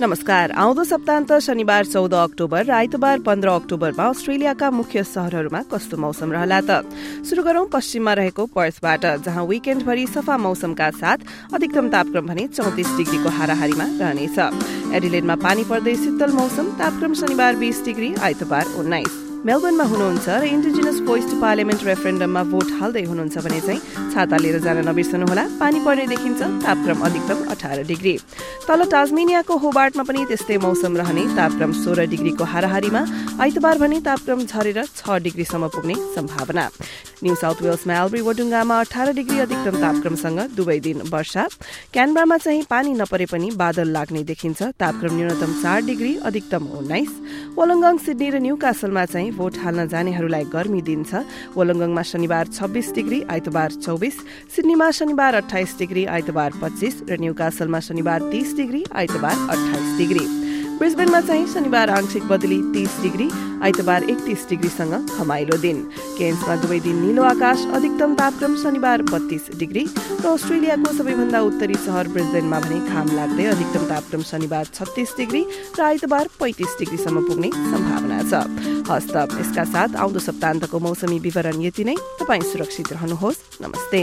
नमस्कार। आउँदो सप्ताहन्त शनिबार चौध अक्टोबर र आइतबार पन्ध्र अक्टोबरमा अस्ट्रेलियाका मुख्य शहरहरूमा कस्तो मौसम रहला त? शुरू गरौं पश्चिममा रहेको पर्थबाट जहाँ विकेण्डभरि सफा मौसमका साथ अधिकतम तापक्रम भने चौतिस डिग्रीको हाराहारीमा रहनेछ। एडिलेडमा पानी पर्दै शीतल मौसम तापक्रम शनिबार बीस डिग्री आइतबार उन्नाइस। मेलबर्नमा हुनुहुन्छ र इन्डिजिनस भोइस टु पार्लियामेन्ट रेफरेन्डममा भोट हाल्दै हुनुहुन्छ भने चाहिँ छाता लिएर जान नबिर्सनुहोला। पानी पर्ने देखिन्छ तापक्रम अधिकतम अठार डिग्री। तल टाजमेनियाको होबार्टमा पनि त्यस्तै मौसम रहने तापक्रम सोह्र डिग्रीको हाराहारीमा। आइतबार भने तापक्रम झरेर छ डिग्रीसम्म पुग्ने सम्भावना। न्यू साउथ वेल्समा एल्ब्री वडुङ्गामा अठार डिग्री अधिकतम तापक्रमसँग दुवै दिन वर्षा। क्यानबरामा चाहिँ पानी नपरे पनि बादल लाग्ने देखिन्छ। तापक्रम न्यूनतम चार डिग्री अधिकतम उन्नाइस। वलङ्गङ सिडनी र न्यू कासलमा चाहिँ भोट हाल्न जानेहरूलाई गर्मी दिन्छ वलङ्गङमा शनिबार छब्बीस डिग्री आइतबार चौबिस। सिडनीमा शनिबार अठाइस डिग्री आइतबार पच्चिस र न्यूकासलमा शनिबार तीस डिग्री आइतबार अठाइस डिग्री। ब्रिस्बेनमा चाहिँ शनिबार आंशिक बदली तीस डिग्री आइतबार एकतिस डिग्रीसँग खमाइलो दिन। केन्समा दुवै दिन निलो आकाश अधिकतम तापक्रम शनिबार बत्तीस डिग्री। र अस्ट्रेलियाको सबैभन्दा उत्तरी सहर ब्रिस्बेनमा भने घाम लाग्दै अधिकतम तापक्रम शनिबार छत्तीस डिग्री र आइतबार पैंतिस डिग्रीसम्म पुग्ने सम्भावना छ। हस्त यसका साथ आउँदो सप्ताहन्तको मौसमी विवरण यति नै। तपाईँ सुरक्षित रहनुहोस्। नमस्ते।